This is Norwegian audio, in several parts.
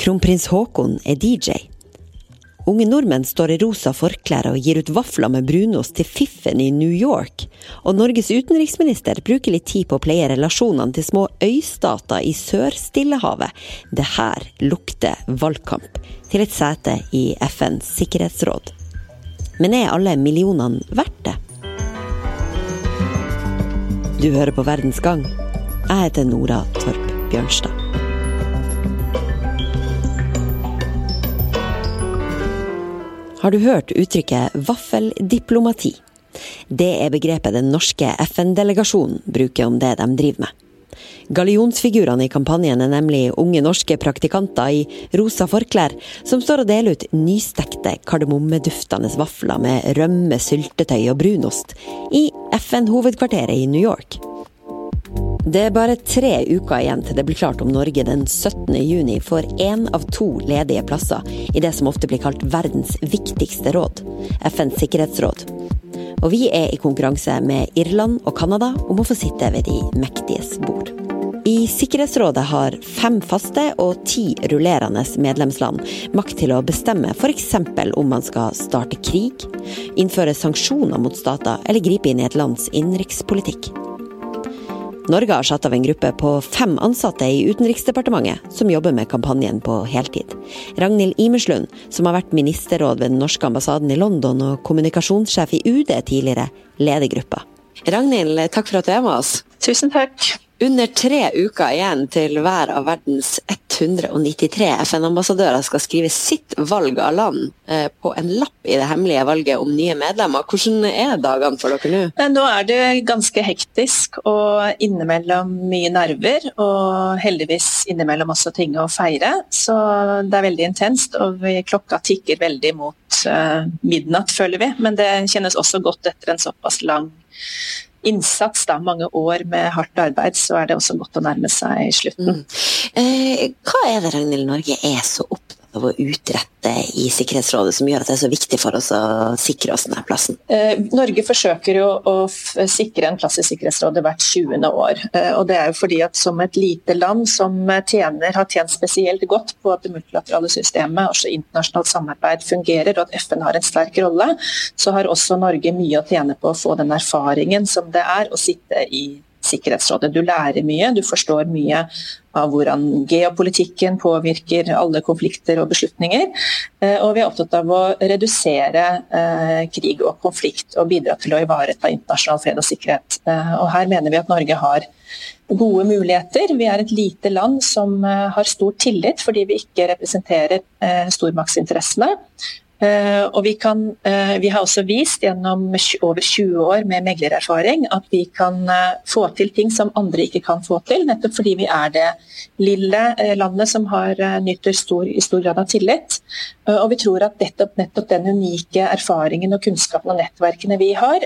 Kronprins Haakon er DJ. Unge nordmenn står i rosa forklær og gir ut vafler med brunost til fiffen i New York. Og Norges utenriksminister bruker litt tid på å pleie relasjonene til små øystater i Sør-Stillehavet. Det her lukter valgkamp til et sete i FNs sikkerhetsråd. Men er alle millionene verdt det? Du hører på Verdens gang. Jeg heter Nora Torp Bjørnstad. Har du hørt uttrykket vaffeldiplomati? Det er begrepet den norske FN-delegasjonen bruker om det de driver med. Gallionsfigurene i kampanjen er nemlig unge norske praktikanter i rosa forklær, som står og deler ut nystekte kardemommeduftende vafler med rømme, syltetøy og brunost i FN-hovedkvarteret i New York. Det er bare tre uker igjen til det blir klart om Norge den 17. juni får én av to ledige plasser i det som ofte blir kalt verdens viktigste råd, FNs sikkerhetsråd. Og vi er i konkurranse med Irland og Canada om å få sitte ved de mektiges bord. I Sikkerhetsrådet har fem faste og ti rullerende medlemsland makt til å bestemme f.eks. om man skal starte krig, innføre sanksjoner mot stater eller gripe inn i et lands innenrikspolitikk. Norge har satt av en gruppe på fem ansatte i Utenriksdepartementet som jobber med kampanjen på heltid. Ragnhild Imerslund, som har vært ministerråd ved den norske ambassaden i London og kommunikasjonssjef i UD tidligere, leder gruppa. Ragnhild, takk for at du er med oss. Tusen takk. Under tre uker igjen til hver av verdens 193 FN-ambassadører skal skrive sitt valg av land eh, på en lapp i det hemmelige valget om nye medlemmer. Hvordan er dagene for dere nå? Nå er det ganske hektisk og innimellom mye nerver. Og heldigvis innimellom også ting å feire. Så det er veldig intenst. Og klokka tikker veldig mot uh, midnatt, føler vi. Men det kjennes også godt etter en såpass lang innsats, da, mange år med hardt arbeid, så er det også godt å nærme seg slutten. Mm. Eh, hva er det Ragnhild Norge er så opptatt av å utrette i Sikkerhetsrådet som gjør at det er så viktig for oss å sikre oss denne plassen? Eh, Norge forsøker jo å sikre en plass i Sikkerhetsrådet hvert 20. år. Eh, og det er jo fordi at som et lite land som tjener, har tjent spesielt godt på at det multilaterale systemet, også internasjonalt samarbeid, fungerer og at FN har en sterk rolle, så har også Norge mye å tjene på å få den erfaringen som det er å sitte i Sikkerhetsrådet. Du lærer mye, du forstår mye av hvordan geopolitikken påvirker alle konflikter og beslutninger. Eh, og vi er opptatt av å redusere eh, krig og konflikt og bidra til å ivareta internasjonal fred og sikkerhet. Eh, og her mener vi at Norge har gode muligheter. Vi er et lite land som har stor tillit fordi vi ikke representerer stormaktsinteressene. Uh, og vi, kan, uh, vi, har også vist gjennom over 20 år med meglererfaring at vi kan uh, få til ting som andre ikke kan få til, nettopp fordi vi er det lille landet som har, nyter stor, i stor grad av tillit. og vi tror at nettopp, nettopp, den unike erfaringen og kunnskapen og nettverkene vi har,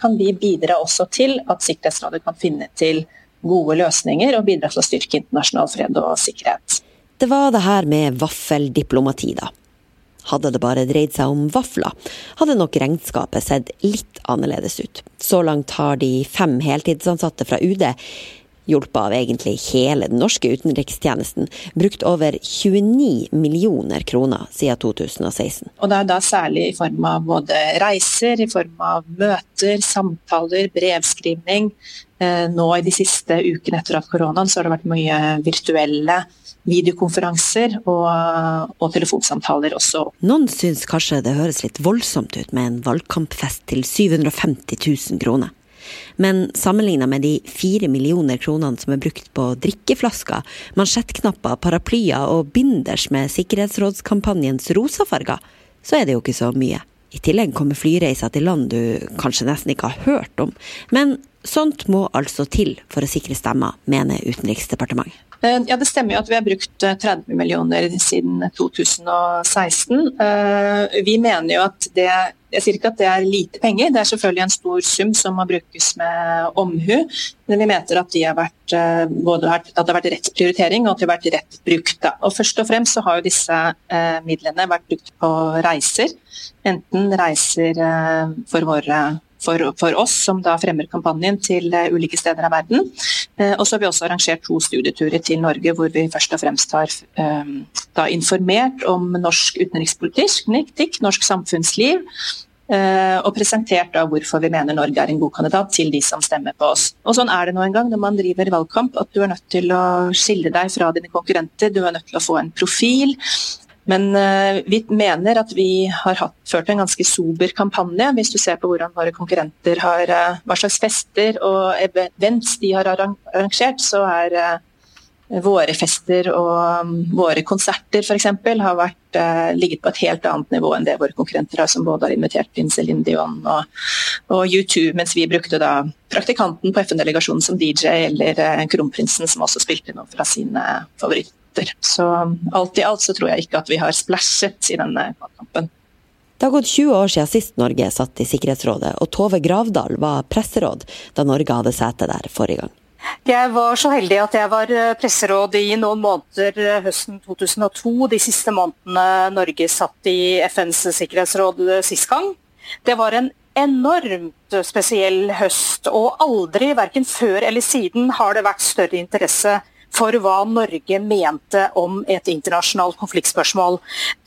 kan vi bidra også til at Sikkerhetsrådet kan finne til gode løsninger og bidra til å styrke internasjonal fred og sikkerhet. Det var det her med vaffeldiplomati, da. Hadde det bare dreid seg om vafler, hadde nok regnskapet sett litt annerledes ut. Så langt har de fem heltidsansatte fra UD hjulpet av egentlig hele den norske utenrikstjenesten, brukt over 29 millioner kroner siden 2016. Og det er da særlig i form av både reiser, i form av møter, samtaler, brevskrivning. Eh, nå i de siste ukene etter at koronaen så har det vært mye virtuelle videokonferanser og, og, telefonsamtaler også. Noen syns kanskje det høres litt voldsomt ut med en valgkampfest til 750 000 kroner. Men sammenligna med de fire millioner kronene som er brukt på drikkeflasker, mansjettknapper, paraplyer og binders med Sikkerhetsrådskampanjens rosafarger, så er det jo ikke så mye. I tillegg kommer flyreiser til land du kanskje nesten ikke har hørt om. Men sånt må altså til for å sikre stemmer, mener Utenriksdepartementet. Eh, ja, Det stemmer jo at vi har brukt 30 eh, millioner siden 2016. Eh, vi mener jo at det jeg sier ikke at det er lite penger, det er selvfølgelig en stor sum som må brukes med omhu. Men vi mener at, de har vært, både at det har vært rett prioritering og at de har vært rett brukt. Og Først og fremst så har jo disse midlene vært brukt på reiser. Enten reiser for våre for, for, oss som da fremmer kampanjen til uh, ulike steder av verden. Uh, og så har vi også arrangert to studieturer til Norge hvor vi først og fremst har da, informert om norsk utenrikspolitikk, norsk samfunnsliv. Og presentert da hvorfor vi mener Norge er en god kandidat til de som stemmer på oss. Og Sånn er det nå en gang når man driver valgkamp, at du er nødt til å skille deg fra dine konkurrenter. Du er nødt til å få en profil. Men uh, vi mener at vi har hatt, ført en ganske sober kampanje. Hvis du ser på hvordan våre konkurrenter har uh, hva slags fester og events de har arrangert, så er uh, våre fester og um, våre konserter f.eks. har vært, ligget på et helt annet nivå enn det våre konkurrenter har, som både har invitert inn Céline og, og U2, mens vi brukte da praktikanten på FN-delegasjonen som DJ, eller kronprinsen som også spilte noe fra sine favoritter minutter. Så alt i alt så tror jeg ikke at vi har splæsjet i denne kampen. Det har gått 20 år siden sist Norge satt i Sikkerhetsrådet, og Tove Gravdal var presseråd da Norge hadde sete der forrige gang. Jeg var så heldig at jeg var eh, presseråd i noen måneder eh, høsten 2002. De siste månedene Norge satt i FNs sikkerhetsråd eh, sist gang. Det var en enormt spesiell høst, og aldri, verken før eller siden, har det vært større interesse for hva Norge mente om et internasjonalt konfliktspørsmål.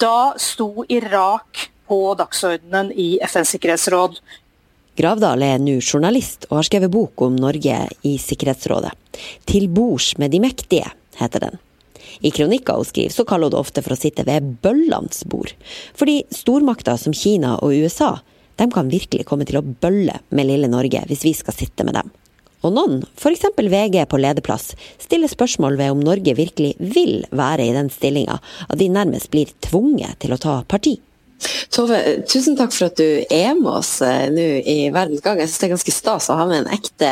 Da sto Irak på dagsordenen i FNs sikkerhetsråd. Gravdal er nå journalist og har skrevet bok om Norge i Sikkerhetsrådet. 'Til bords med de mektige', heter den. I kronikker hun skriver, så kaller hun det ofte for å sitte ved bøllenes bord. Fordi stormakter som Kina og USA de kan virkelig komme til å bølle med lille Norge hvis vi skal sitte med dem. Og noen, f.eks. VG på lederplass, stiller spørsmål ved om Norge virkelig vil være i den stillinga at de nærmest blir tvunget til å ta parti. Tove, tusen takk for at du er med oss eh, nå i Verdens Gang. Jeg synes det er ganske stas å ha med en ekte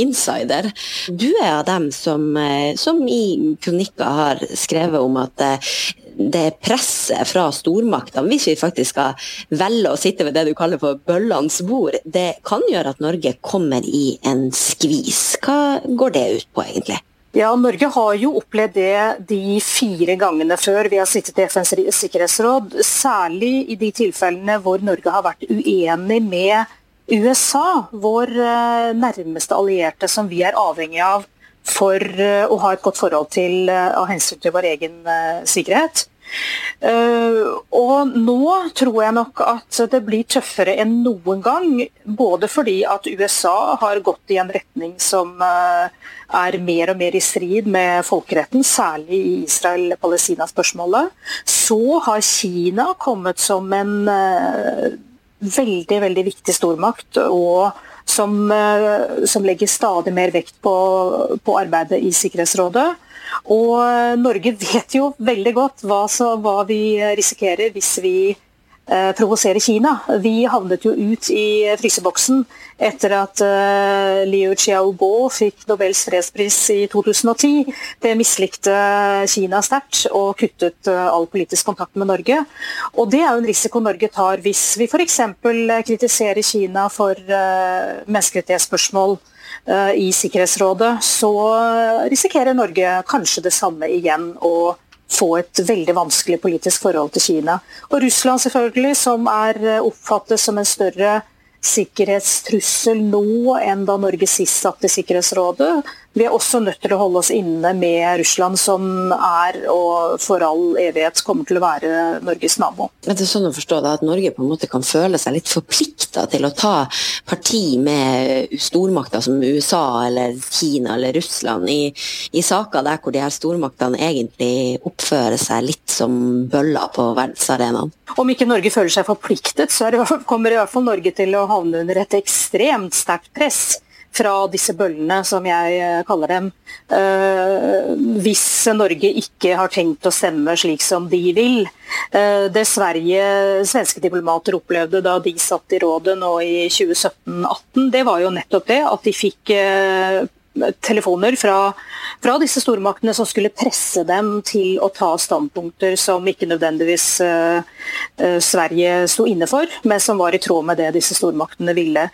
insider. Du er av dem som, eh, som i kronikker har skrevet om at eh, det presset fra stormaktene, hvis vi faktisk skal velge å sitte ved det du kaller for bøllenes bord, det kan gjøre at Norge kommer i en skvis. Hva går det ut på, egentlig? Ja, Norge har jo opplevd det de fire gangene før vi har sittet i FNs sikkerhetsråd. Særlig i de tilfellene hvor Norge har vært uenig med USA, vår eh, nærmeste allierte som vi er avhengig av for eh, å ha et godt forhold til eh, av hensyn til vår egen sikkerhet. Uh, og nå tror jeg nok at det blir tøffere enn noen gang. Både fordi at USA har gått i en retning som er mer og mer i strid med folkeretten, særlig i Israel-Palestina-spørsmålet. Så har Kina kommet som en veldig, veldig viktig stormakt. og som, som legger stadig mer vekt på, på arbeidet i Sikkerhetsrådet. Og eh, Norge vet jo veldig godt hva, så, hva vi risikerer hvis vi eh, provoserer Kina. Vi havnet jo ut i fryseboksen etter at eh, Liu Xiaobo fikk Nobels fredspris i 2010. Det mislikte Kina sterkt og kuttet eh, all politisk kontakt med Norge. Og Det er jo en risiko Norge tar hvis vi f.eks. kritiserer Kina for menneskerettighetsspørsmål i Sikkerhetsrådet, så risikerer Norge kanskje det samme igjen. å få et veldig vanskelig politisk forhold til Kina. Og Russland selvfølgelig, som er eh, oppfattet som en større sikkerhetstrussel nå enn da Norge sist satt i Sikkerhetsrådet. Vi er også nødt til å holde oss inne med Russland, som er og for all evighet kommer til å være Norges nabo. Er det sånn å forstå da, at Norge på en måte kan føle seg litt forplikta til å ta parti med stormakter som USA eller Kina eller Russland i, i saker der hvor de her stormaktene egentlig oppfører seg litt som bøller på verdensarenaen? Om ikke Norge føler seg forpliktet, så det, kommer i hvert fall Norge til å havne under et ekstremt sterkt press fra disse bøllene, som jeg eh, kaller dem. Uh, hvis Norge ikke har tenkt å stemme slik som de vil. Uh, det Sverige, svenske diplomater opplevde da de satt i rådet nå i 2017-18, det var jo nettopp det at de fikk telefoner fra, fra, disse stormaktene som skulle presse dem til å ta standpunkter som ikke nødvendigvis uh, uh, Sverige sto inne for, men som var i tråd med det disse stormaktene ville.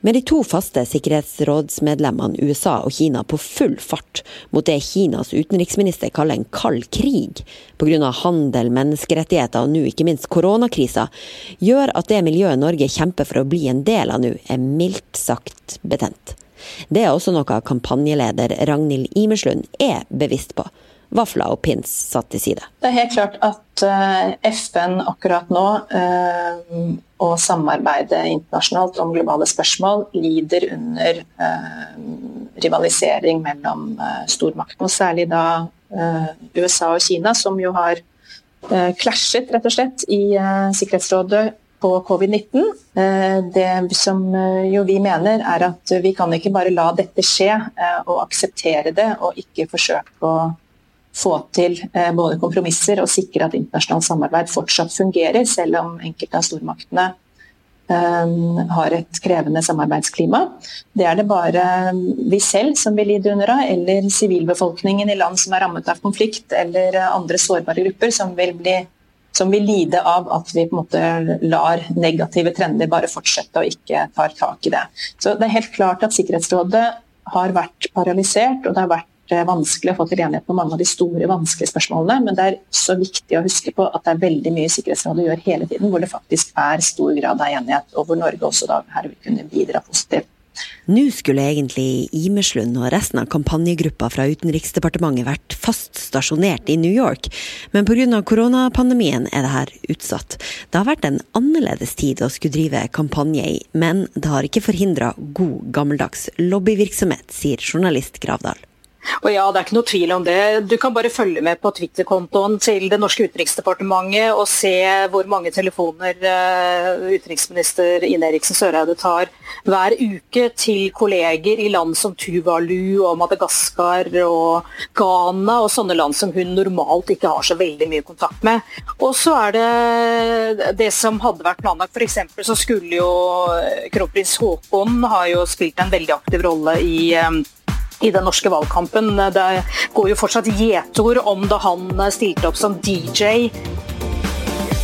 Med de to faste sikkerhetsrådsmedlemmene USA og Kina på full fart mot det Kinas utenriksminister kaller en kald krig pga. handel, menneskerettigheter og nå ikke minst koronakrisa, gjør at det miljøet Norge kjemper for å bli en del av nå, er mildt sagt betent. Det er også noe kampanjeleder Ragnhild Imerslund er bevisst på vafler og pins satt til side. Det er helt klart at eh, FN akkurat nå, eh, og samarbeidet internasjonalt om globale spørsmål, lider under eh, rivalisering mellom stormaktene. Særlig da USA og Kina, som jo har klasjet rett og slett i Sikkerhetsrådet på covid-19. Det som jo vi mener er at vi kan ikke bare la dette skje og akseptere det og ikke forsøke å få til eh, både kompromisser og sikre at internasjonalt samarbeid fortsatt fungerer, selv om enkelte av stormaktene eh, har et krevende samarbeidsklima. Det er det bare vi selv som vil lide under av, eller sivilbefolkningen i land som er rammet av konflikt, eller andre sårbare grupper som vil, bli, som vil lide av at vi på en måte lar negative trender bare fortsette og ikke tar tak i det. Så Det er helt klart at Sikkerhetsrådet har vært paralysert, og det har vært vanskelig å få til enighet på mange av de store, vanskelige spørsmålene. Men det er så viktig å huske på at det er veldig mye Sikkerhetsrådet gjør hele tiden, hvor det faktisk er stor grad av enighet, og hvor Norge også da her vil kunne bidra positivt. Nå skulle egentlig Imerslund og resten av kampanjegruppa fra Utenriksdepartementet vært fast stasjonert i New York, men pga. koronapandemien er det her utsatt. Det har vært en annerledes tid å skulle drive kampanje i, men det har ikke forhindra god, gammeldags lobbyvirksomhet, sier journalist Gravdal. Og ja, det er ikke noe tvil om det. Du kan bare følge med på Twitter-kontoen til det norske utenriksdepartementet og se hvor mange telefoner uh, utenriksminister Ine Eriksen Søreide tar hver uke til kolleger i land som Tuvalu og Madagaskar og Ghana og sånne land som hun normalt ikke har så veldig mye kontakt med. Og så er det det som hadde vært planlagt. F.eks. så skulle jo kronprins Haakon har jo spilt en veldig aktiv rolle i um, i den norske valgkampen. Det går jo fortsatt gjetord om da han stilte opp som DJ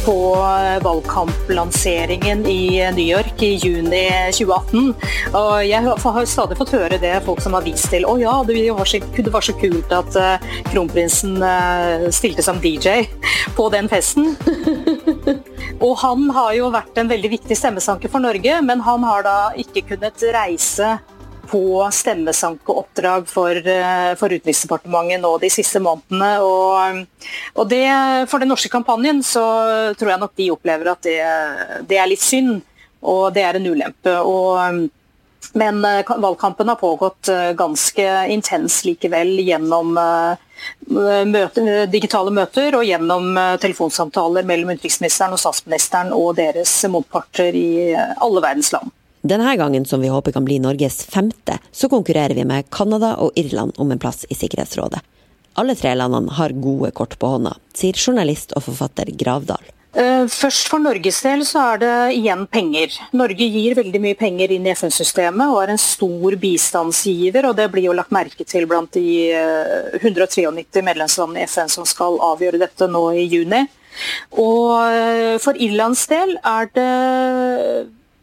på valgkamplanseringen i New York i juni 2018. Og jeg har stadig fått høre det folk som har vist til. Å ja, det var så, det var så kult at uh, kronprinsen uh, stilte som DJ på den festen. og han har jo vært en veldig viktig stemmesanker for Norge, men han har da ikke kunnet reise på stemmesankeoppdrag for, eh, for Utenriksdepartementet nå de siste månedene. Og, og det, for den norske kampanjen så tror jeg nok de opplever at det, det er litt synd, og det er en ulempe. Og, men eh, valgkampen har pågått eh, ganske intens likevel gjennom møte, digitale møter og gjennom telefonsamtaler mellom utenriksministeren og statsministeren og deres motparter i alle verdens land. Denne gangen, som vi håper kan bli Norges femte, så konkurrerer vi med Canada og Irland om en plass i Sikkerhetsrådet. Alle tre landene har gode kort på hånda, sier journalist og forfatter Gravdal. Eh, først For Norges del så er det igjen penger. Norge gir veldig mye penger inn i FN-systemet og er en stor bistandsgiver. og Det blir jo lagt merke til blant de 193 eh, medlemslandene i FN som skal avgjøre dette nå i juni. Og eh, For Irlands del er det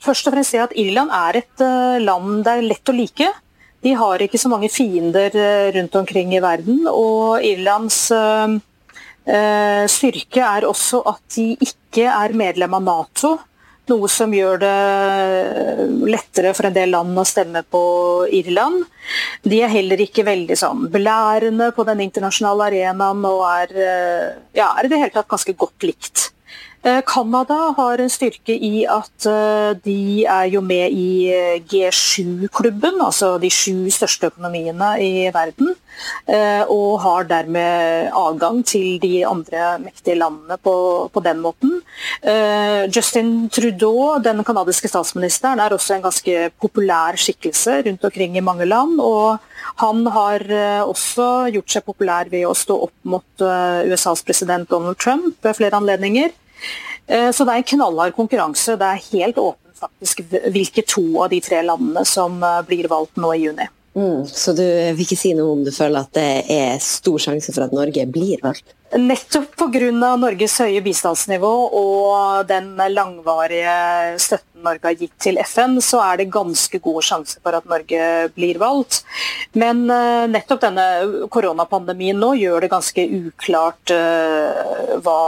først og fremst si at Irland er et eh, land det er lett å like. De har ikke så mange fiender eh, rundt omkring i verden. Og Irlands uh, styrke er også at de ikke er medlem av Nato. Noe som gjør det lettere for en del land å stemme på Irland. De er heller ikke veldig sånn belærende på den internasjonale arenaen og er, ja, er i det hele tatt ganske godt likt. Eh, Canada har en styrke i at eh, de er jo med i eh, G7-klubben, altså de sju største økonomiene i verden. Og har dermed adgang til de andre mektige landene på, på den måten. Justin Trudeau, den canadiske statsministeren, er også en ganske populær skikkelse rundt omkring i mange land. og han har også gjort seg populær ved å stå opp mot USAs president Donald Trump ved flere anledninger. Eh, så det er en knallhard konkurranse. Det er helt åpent faktisk hvilke to av de tre landene som eh, blir valgt nå i juni. Mm, så du vil ikke si noe om du føler at det er stor sjanse for at Norge blir valgt? Nettopp pga. Norges høye bistandsnivå og den langvarige støtten Norge har gitt til FN, så er det ganske god sjanse for at Norge blir valgt. Men uh, nettopp denne koronapandemien nå gjør det ganske uklart uh, hva,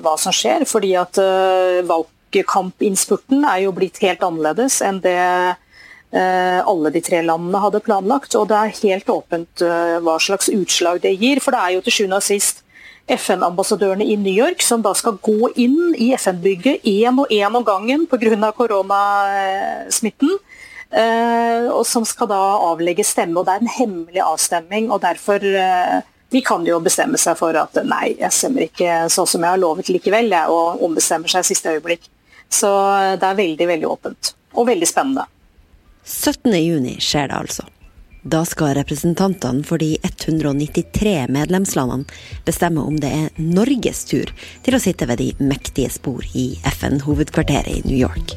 hva, som skjer. Fordi at uh, valgkampinnspurten er jo blitt helt annerledes enn det alle de tre landene hadde planlagt. Og det er helt åpent hva slags utslag det gir. For det er jo til sjuende og sist FN-ambassadørene i New York, som da skal gå inn i FN-bygget én og én om gangen pga. koronasmitten. Eh, og som skal da avlegge stemme. og Det er en hemmelig avstemning. og derfor eh, De kan jo bestemme seg for at nei, jeg stemmer ikke sånn som jeg har lovet likevel, jeg, og ombestemmer seg i siste øyeblikk. Så det er veldig, veldig åpent. Og veldig spennende. 17.6 skjer det altså. Da skal representantene for de 193 medlemslandene bestemme om det er Norges tur til å sitte ved de mektige spor i FN-hovedkvarteret i New York.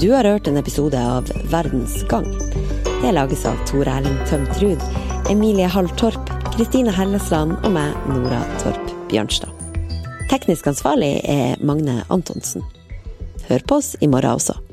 Du har hørt en episode av Verdens gang. Det lages av Tore Erling Tømtrud, Emilie Hall Torp, Kristine Hellesland og meg, Nora Torp Bjørnstad. Teknisk ansvarlig er Magne Antonsen. Hør på oss i morgen også.